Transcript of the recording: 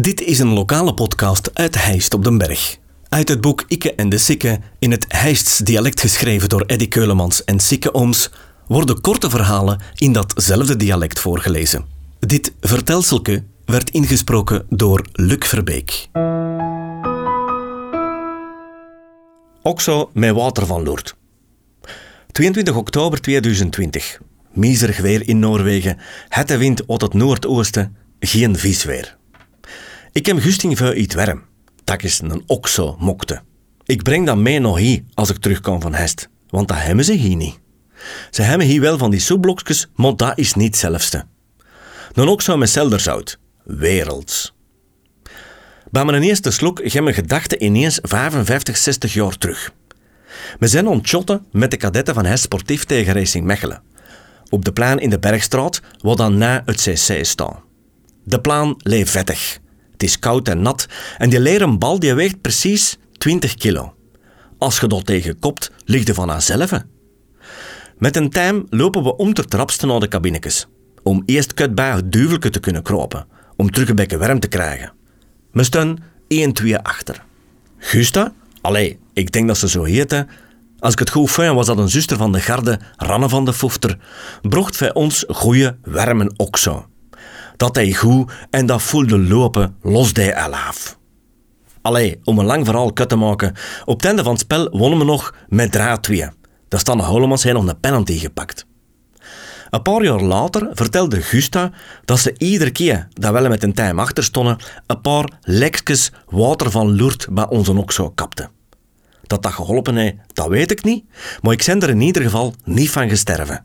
Dit is een lokale podcast uit Heist op den Berg. Uit het boek Ikke en de Sikke, in het Heists dialect geschreven door Eddy Keulemans en Sikke Ooms, worden korte verhalen in datzelfde dialect voorgelezen. Dit vertelselke werd ingesproken door Luc Verbeek. Okso met water van Loert. 22 oktober 2020. Miserig weer in Noorwegen. Het wind uit het noordoosten. Geen visweer. Ik heb gusting voor iets warm. Dat is een okso mokte. Ik breng dat mee nog hier als ik terugkom van Hest. Want dat hebben ze hier niet. Ze hebben hier wel van die soepblokjes, maar dat is niet hetzelfde. Een okso met selderzout. Werelds. Bij mijn eerste slok gaan mijn gedachten ineens 55, 60 jaar terug. We zijn ontchotten met de kadetten van Hest Sportief tegen Racing Mechelen. Op de plan in de Bergstraat, wat dan na het CC staat. De plan. Het is koud en nat en die leren bal die weegt precies 20 kilo. Als je dat tegen kopt, ligt er van haarzelf. Met een time lopen we om ter trapste naar de kabinetjes. Om eerst kut het duvelke te kunnen kropen. Om terug een beetje warm te krijgen. We staan 1-2 achter. Gusta? Allee, ik denk dat ze zo heette. Als ik het goed vind, was dat een zuster van de garde, Ranne van de Fofter. Brocht bij ons goeie, warme okso. Dat hij goed en dat voelde lopen, los hij af. Allee, om een lang verhaal kut te maken. Op het einde van het spel wonnen we nog met draad 2. Daar staan de Hollemans hij nog een penalty gepakt. Een paar jaar later vertelde Gusta dat ze iedere keer dat we met een time achter stonden, een paar lekjes water van Loert bij onze okso kapte. Dat dat geholpen heeft, dat weet ik niet, maar ik ben er in ieder geval niet van gesterven.